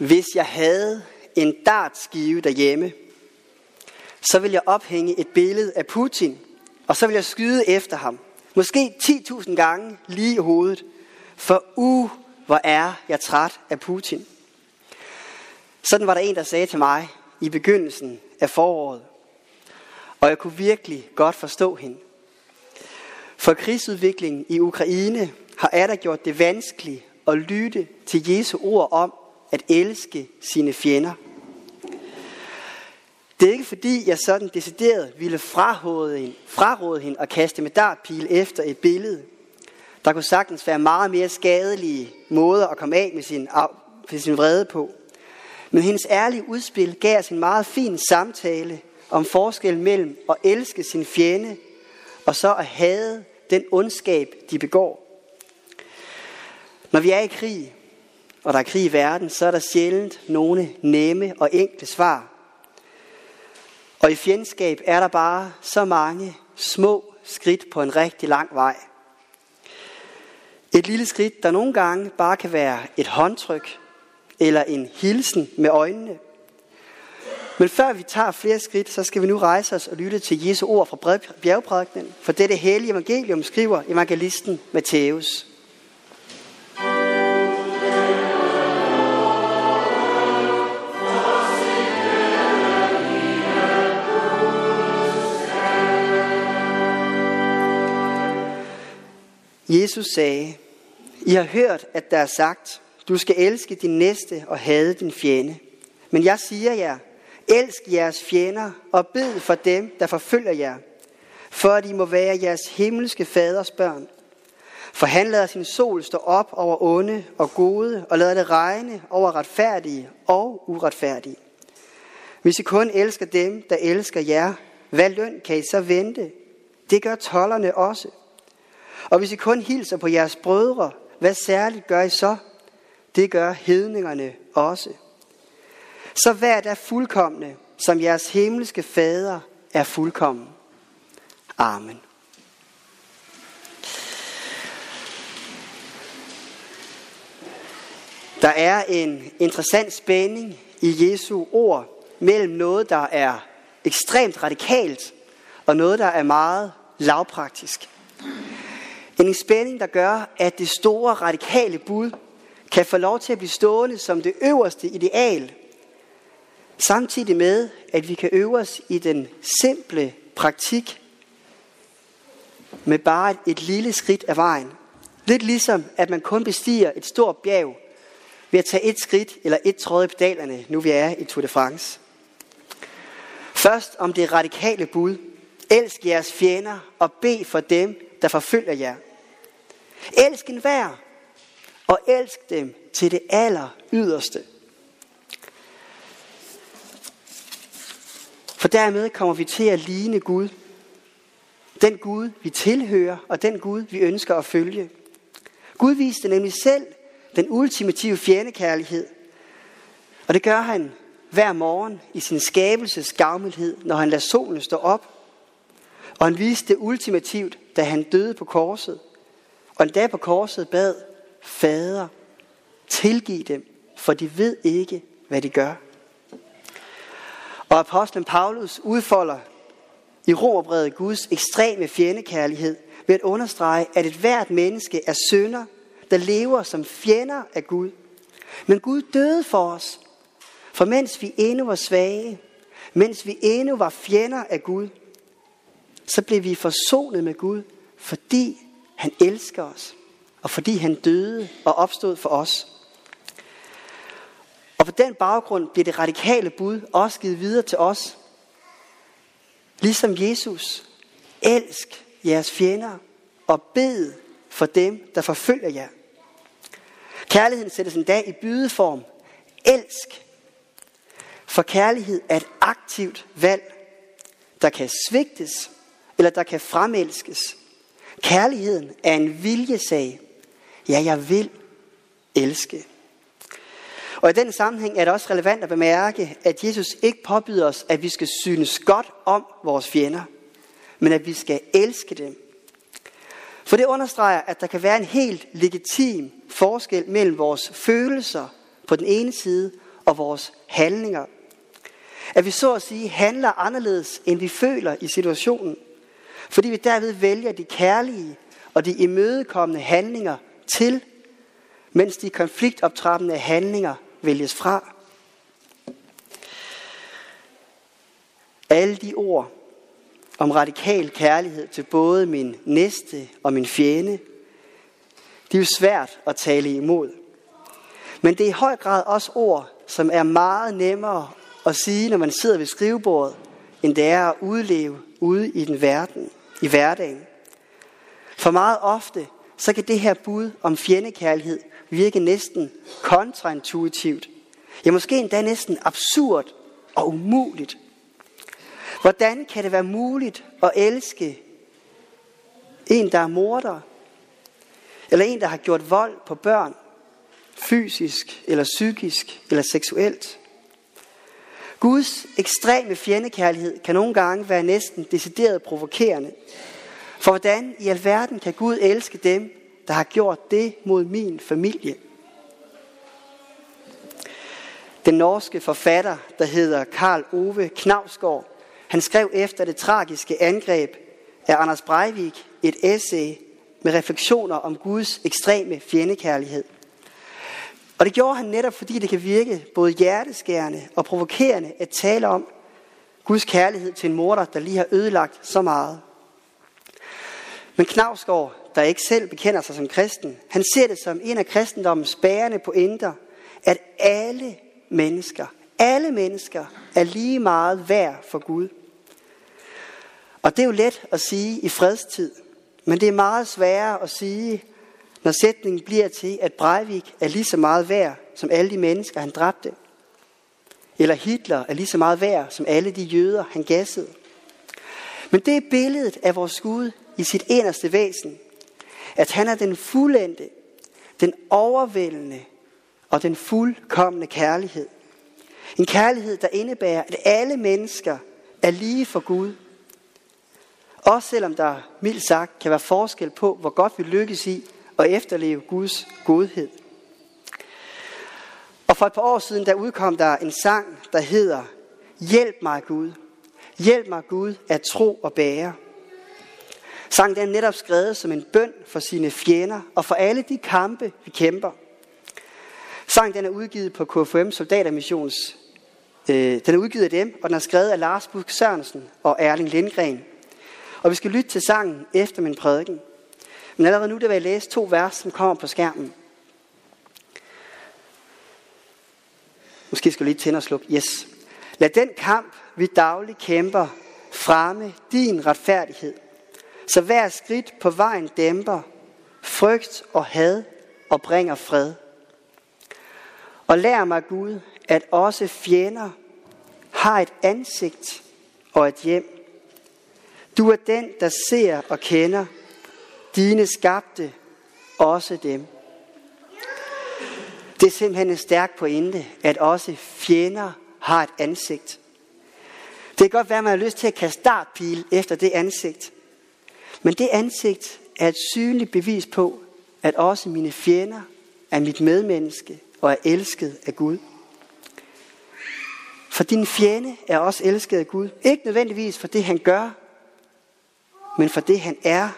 Hvis jeg havde en dartskive derhjemme, så ville jeg ophænge et billede af Putin, og så ville jeg skyde efter ham. Måske 10.000 gange lige i hovedet. For uh, hvor er jeg træt af Putin. Sådan var der en, der sagde til mig i begyndelsen af foråret. Og jeg kunne virkelig godt forstå hende. For krigsudviklingen i Ukraine har Ada gjort det vanskeligt at lytte til Jesu ord om at elske sine fjender. Det er ikke fordi, jeg sådan decideret ville fraråde hende, fraråde hende at kaste med dartpil efter et billede. Der kunne sagtens være meget mere skadelige måder at komme af med sin, med sin vrede på. Men hendes ærlige udspil gav os en meget fin samtale om forskellen mellem at elske sin fjende og så at hade den ondskab, de begår. Når vi er i krig, og der er krig i verden, så er der sjældent nogle nemme og enkle svar. Og i fjendskab er der bare så mange små skridt på en rigtig lang vej. Et lille skridt, der nogle gange bare kan være et håndtryk eller en hilsen med øjnene. Men før vi tager flere skridt, så skal vi nu rejse os og lytte til Jesu ord fra bjergprædikenen. For dette hellige evangelium skriver evangelisten Matthæus. Jesus sagde, I har hørt, at der er sagt, du skal elske din næste og hade din fjende. Men jeg siger jer, elsk jeres fjender og bed for dem, der forfølger jer, for at I må være jeres himmelske faders børn. For han lader sin sol stå op over onde og gode, og lader det regne over retfærdige og uretfærdige. Hvis I kun elsker dem, der elsker jer, hvad løn kan I så vente? Det gør tollerne også. Og hvis I kun hilser på jeres brødre, hvad særligt gør I så? Det gør hedningerne også. Så vær da fuldkommende, som jeres himmelske fader er fuldkommen. Amen. Der er en interessant spænding i Jesu ord mellem noget, der er ekstremt radikalt, og noget, der er meget lavpraktisk. En spænding, der gør, at det store radikale bud kan få lov til at blive stående som det øverste ideal, samtidig med, at vi kan øve os i den simple praktik med bare et lille skridt af vejen. Lidt ligesom, at man kun bestiger et stort bjerg ved at tage et skridt eller et tråd i pedalerne, nu vi er i Tour de France. Først om det radikale bud. Elsk jeres fjender og bed for dem, der forfølger jer. Elsk en og elsk dem til det aller yderste. For dermed kommer vi til at ligne Gud. Den Gud, vi tilhører, og den Gud, vi ønsker at følge. Gud viste nemlig selv den ultimative fjendekærlighed. Og det gør han hver morgen i sin skabelses gavmildhed, når han lader solen stå op. Og han viste det ultimativt, da han døde på korset. Og en dag på korset bad, Fader, tilgiv dem, for de ved ikke, hvad de gør. Og apostlen Paulus udfolder i Romerbrevet Guds ekstreme fjendekærlighed ved at understrege, at et hvert menneske er sønder, der lever som fjender af Gud. Men Gud døde for os, for mens vi endnu var svage, mens vi endnu var fjender af Gud, så blev vi forsonet med Gud, fordi han elsker os, og fordi han døde og opstod for os. Og på den baggrund bliver det radikale bud også givet videre til os. Ligesom Jesus, elsk jeres fjender og bed for dem, der forfølger jer. Kærligheden sættes en dag i bydeform. Elsk. For kærlighed er et aktivt valg, der kan svigtes, eller der kan fremelskes. Kærligheden er en viljesag. Ja, jeg vil elske. Og i den sammenhæng er det også relevant at bemærke, at Jesus ikke påbyder os, at vi skal synes godt om vores fjender, men at vi skal elske dem. For det understreger, at der kan være en helt legitim forskel mellem vores følelser på den ene side og vores handlinger. At vi så at sige handler anderledes, end vi føler i situationen. Fordi vi derved vælger de kærlige og de imødekommende handlinger til, mens de konfliktoptrappende handlinger vælges fra. Alle de ord om radikal kærlighed til både min næste og min fjende, det er jo svært at tale imod. Men det er i høj grad også ord, som er meget nemmere at sige, når man sidder ved skrivebordet, end det er at udleve ude i den verden, i hverdagen. For meget ofte, så kan det her bud om fjendekærlighed virke næsten kontraintuitivt. Ja, måske endda næsten absurd og umuligt. Hvordan kan det være muligt at elske en, der er morder? Eller en, der har gjort vold på børn? Fysisk eller psykisk eller seksuelt? Guds ekstreme fjendekærlighed kan nogle gange være næsten decideret provokerende. For hvordan i alverden kan Gud elske dem, der har gjort det mod min familie? Den norske forfatter, der hedder Karl Ove Knavsgaard, han skrev efter det tragiske angreb af Anders Breivik et essay med refleksioner om Guds ekstreme fjendekærlighed. Og det gjorde han netop, fordi det kan virke både hjerteskærende og provokerende at tale om Guds kærlighed til en morder, der lige har ødelagt så meget. Men Knavsgaard, der ikke selv bekender sig som kristen, han ser det som en af kristendommens bærende pointer, at alle mennesker, alle mennesker er lige meget værd for Gud. Og det er jo let at sige i fredstid, men det er meget sværere at sige, når sætningen bliver til, at Breivik er lige så meget værd som alle de mennesker, han dræbte. Eller Hitler er lige så meget værd som alle de jøder, han gassede. Men det er billedet af vores Gud i sit eneste væsen. At han er den fuldendte, den overvældende og den fuldkommende kærlighed. En kærlighed, der indebærer, at alle mennesker er lige for Gud – også selvom der mildt sagt kan være forskel på, hvor godt vi lykkes i og efterleve Guds godhed. Og for et par år siden, der udkom der en sang, der hedder Hjælp mig Gud. Hjælp mig Gud at tro og bære. Sangen er netop skrevet som en bøn for sine fjender og for alle de kampe, vi kæmper. Sangen den er udgivet på KFM Soldatermissions. Øh, den er udgivet af dem, og den er skrevet af Lars Busk Sørensen og Erling Lindgren. Og vi skal lytte til sangen efter min prædiken. Men allerede nu der vil jeg læse to vers, som kommer på skærmen. Måske skal du lige tænde og slukke. Yes. Lad den kamp, vi dagligt kæmper, fremme din retfærdighed. Så hver skridt på vejen dæmper frygt og had og bringer fred. Og lær mig Gud, at også fjender har et ansigt og et hjem. Du er den, der ser og kender dine skabte, også dem. Det er simpelthen en stærk pointe, at også fjender har et ansigt. Det kan godt være, at man har lyst til at kaste startpil efter det ansigt. Men det ansigt er et synligt bevis på, at også mine fjender er mit medmenneske og er elsket af Gud. For din fjende er også elsket af Gud. Ikke nødvendigvis for det, han gør, men for det han er,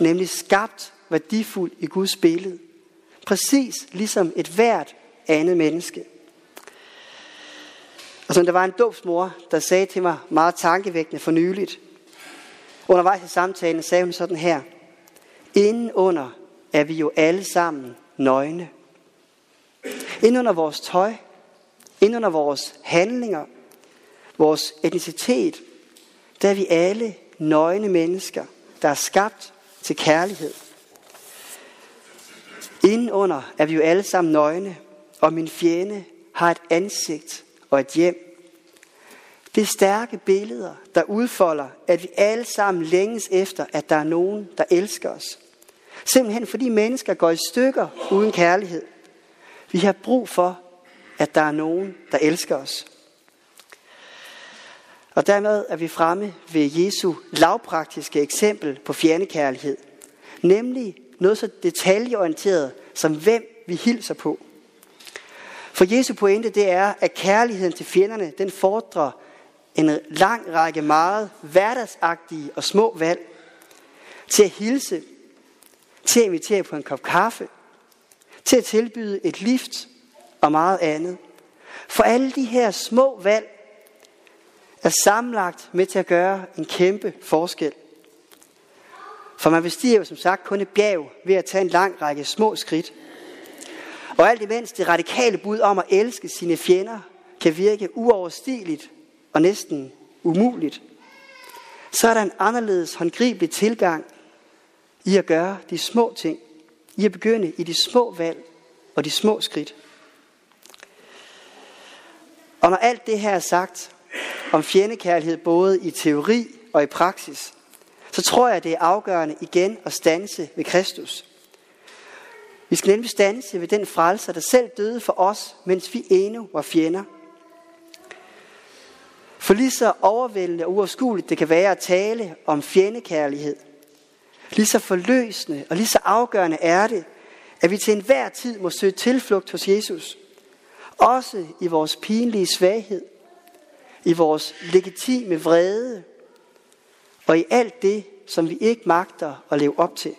nemlig skabt værdifuld i Guds billede. Præcis ligesom et hvert andet menneske. Og som der var en dåbsmor, der sagde til mig meget tankevækkende for nyligt. Undervejs i samtalen sagde hun sådan her. Inden under er vi jo alle sammen nøgne. Inden under vores tøj, inden under vores handlinger, vores etnicitet, der er vi alle nøgne mennesker, der er skabt til kærlighed. Indenunder er vi jo alle sammen nøgne, og min fjende har et ansigt og et hjem. Det er stærke billeder, der udfolder, at vi alle sammen længes efter, at der er nogen, der elsker os. Simpelthen fordi mennesker går i stykker uden kærlighed. Vi har brug for, at der er nogen, der elsker os. Og dermed er vi fremme ved Jesu lavpraktiske eksempel på fjernekærlighed. Nemlig noget så detaljeorienteret som hvem vi hilser på. For Jesu pointe det er, at kærligheden til fjenderne, den fordrer en lang række meget hverdagsagtige og små valg. Til at hilse, til at invitere på en kop kaffe, til at tilbyde et lift og meget andet. For alle de her små valg er sammenlagt med til at gøre en kæmpe forskel. For man bestiger jo som sagt kun et bjerg ved at tage en lang række små skridt. Og alt imens det radikale bud om at elske sine fjender kan virke uoverstigeligt og næsten umuligt, så er der en anderledes håndgribelig tilgang i at gøre de små ting, i at begynde i de små valg og de små skridt. Og når alt det her er sagt om fjendekærlighed både i teori og i praksis, så tror jeg, det er afgørende igen at stanse ved Kristus. Vi skal nemlig stanse ved den frelser, der selv døde for os, mens vi endnu var fjender. For lige så overvældende og uafskueligt det kan være at tale om fjendekærlighed, lige så forløsende og lige så afgørende er det, at vi til enhver tid må søge tilflugt hos Jesus. Også i vores pinlige svaghed, i vores legitime vrede og i alt det, som vi ikke magter at leve op til.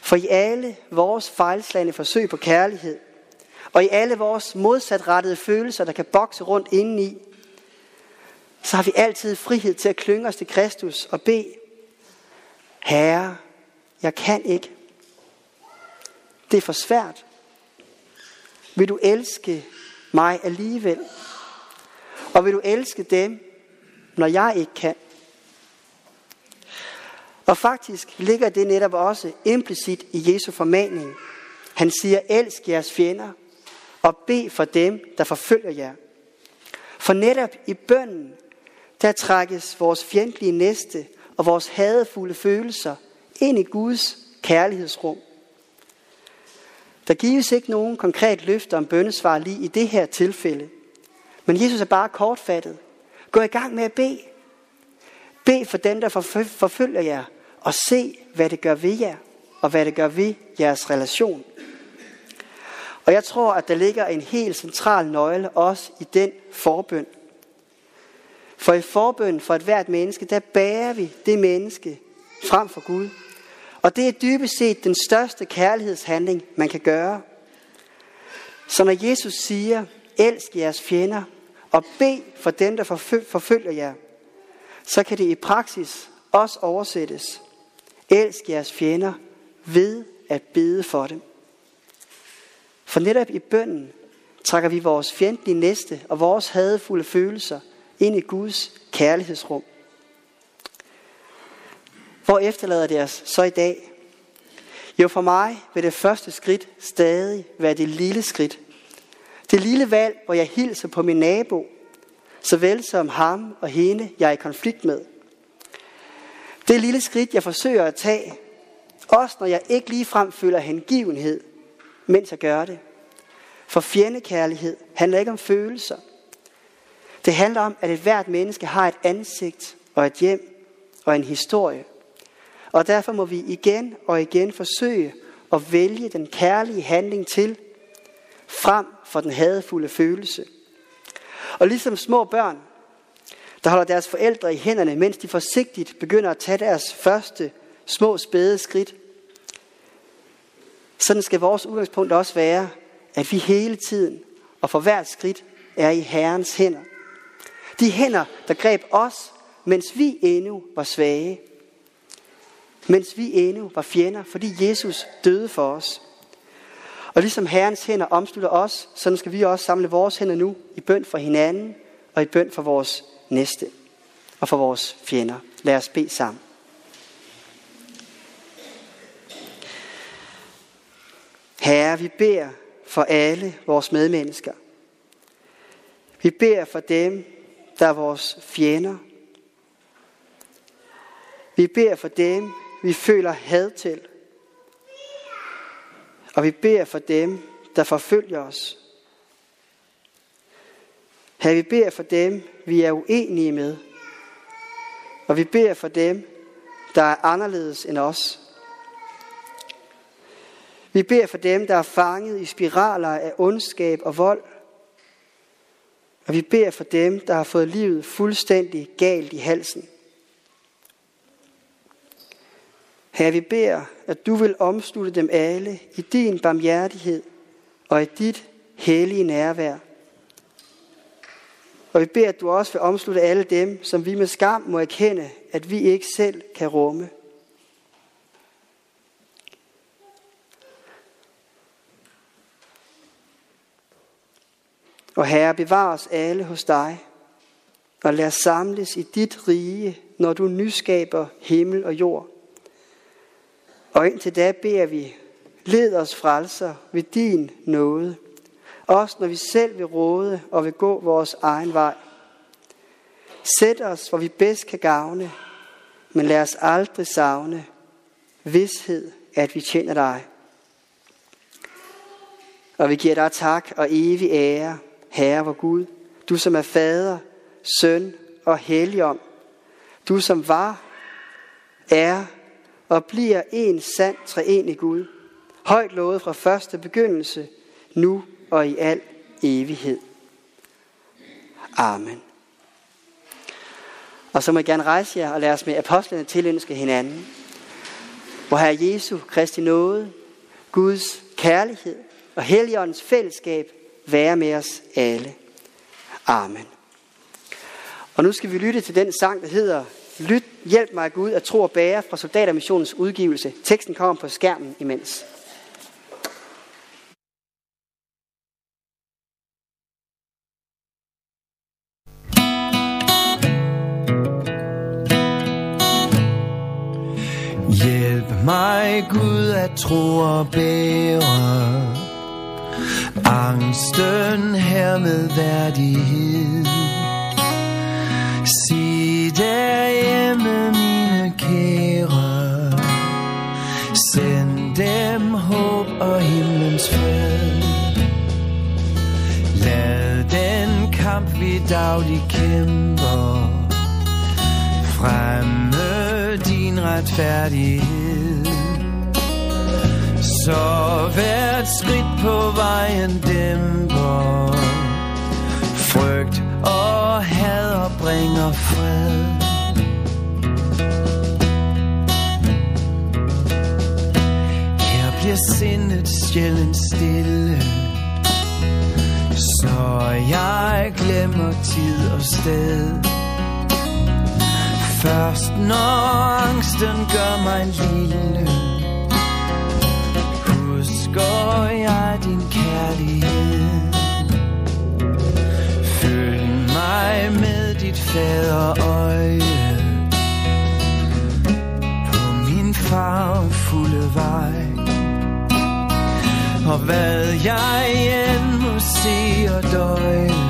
For i alle vores fejlslagende forsøg på kærlighed, og i alle vores modsatrettede følelser, der kan bokse rundt indeni, så har vi altid frihed til at klynge os til Kristus og bede, Herre, jeg kan ikke. Det er for svært. Vil du elske mig alligevel? Og vil du elske dem, når jeg ikke kan? Og faktisk ligger det netop også implicit i Jesu formaning. Han siger, elsk jeres fjender, og bed for dem, der forfølger jer. For netop i bønden, der trækkes vores fjendtlige næste og vores hadefulde følelser ind i Guds kærlighedsrum. Der gives ikke nogen konkret løfte om bøndesvar lige i det her tilfælde. Men Jesus er bare kortfattet. Gå i gang med at bede. Bed for dem, der forfølger jer, og se, hvad det gør ved jer, og hvad det gør ved jeres relation. Og jeg tror, at der ligger en helt central nøgle også i den forbøn. For i forbøn for et hvert menneske, der bærer vi det menneske frem for Gud. Og det er dybest set den største kærlighedshandling, man kan gøre. Så når Jesus siger, elsk jeres fjender, og bed for dem, der forfølger jer, så kan det i praksis også oversættes. Elsk jeres fjender ved at bede for dem. For netop i bønden trækker vi vores fjendtlige næste og vores hadefulde følelser ind i Guds kærlighedsrum. Hvor efterlader det os så i dag? Jo, for mig vil det første skridt stadig være det lille skridt. Det lille valg, hvor jeg hilser på min nabo, såvel som ham og hende, jeg er i konflikt med. Det lille skridt, jeg forsøger at tage, også når jeg ikke ligefrem føler hengivenhed, mens jeg gør det. For fjendekærlighed handler ikke om følelser. Det handler om, at et hvert menneske har et ansigt og et hjem og en historie. Og derfor må vi igen og igen forsøge at vælge den kærlige handling til, frem for den hadefulde følelse. Og ligesom små børn, der holder deres forældre i hænderne, mens de forsigtigt begynder at tage deres første små spæde skridt. Sådan skal vores udgangspunkt også være, at vi hele tiden og for hvert skridt er i Herrens hænder. De hænder, der greb os, mens vi endnu var svage. Mens vi endnu var fjender, fordi Jesus døde for os. Og ligesom Herrens hænder omslutter os, så skal vi også samle vores hænder nu i bøn for hinanden og i bøn for vores næste og for vores fjender. Lad os bede sammen. Herre, vi beder for alle vores medmennesker. Vi beder for dem, der er vores fjender. Vi beder for dem, vi føler had til. Og vi beder for dem, der forfølger os. Her vi beder for dem, vi er uenige med. Og vi beder for dem, der er anderledes end os. Vi beder for dem, der er fanget i spiraler af ondskab og vold. Og vi beder for dem, der har fået livet fuldstændig galt i halsen. Herre, vi beder, at du vil omslutte dem alle i din barmhjertighed og i dit hellige nærvær. Og vi beder, at du også vil omslutte alle dem, som vi med skam må erkende, at vi ikke selv kan rumme. Og Herre, bevar os alle hos dig, og lad os samles i dit rige, når du nyskaber himmel og jord. Og indtil da beder vi, led os frelser ved din nåde, også når vi selv vil råde og vil gå vores egen vej. Sæt os, hvor vi bedst kan gavne, men lad os aldrig savne vidshed, at vi tjener dig. Og vi giver dig tak og evig ære, Herre vor Gud, du som er fader, søn og helligånd, du som var, er og bliver en sand treenig Gud, højt lovet fra første begyndelse, nu og i al evighed. Amen. Og så må jeg gerne rejse jer og lade os med apostlene tilønske hinanden. Hvor Herre Jesu Kristi nåde, Guds kærlighed og Helligåndens fællesskab være med os alle. Amen. Og nu skal vi lytte til den sang, der hedder Lyt, hjælp mig Gud at tro og bære fra Soldatermissionens udgivelse. Teksten kommer på skærmen imens. Hjælp mig Gud at tro og bære Angsten her med værdighed kamp vi daglig kæmper. Fremme din retfærdighed. Så hvert skridt på vejen dæmper. Frygt og had og bringer fred. Her bliver sindet sjældent stille. Tid og sted. Først når angsten gør mig lille. Husker jeg din kærlighed. Følg mig med dit faderøje På min farvefulde vej. Og hvad jeg end må se og døje.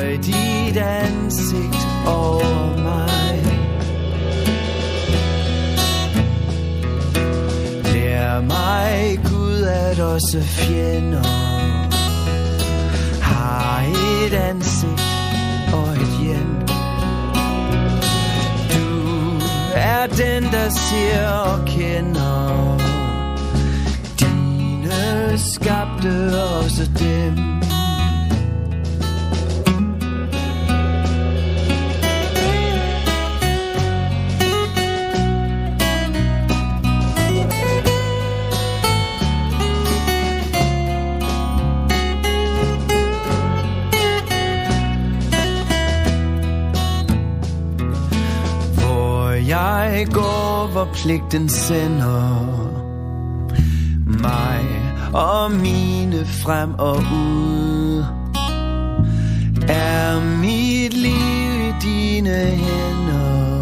Bøj dit ansigt over mig. Lær mig Gud at også fjender Har et ansigt og et hjem. Du er den der ser og kender Dine skabte også dem. Jeg går, hvor pligten sender mig og mine frem og ud. Er mit liv i dine hænder,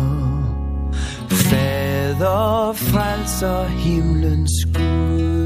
Fader, frelser himlens Gud.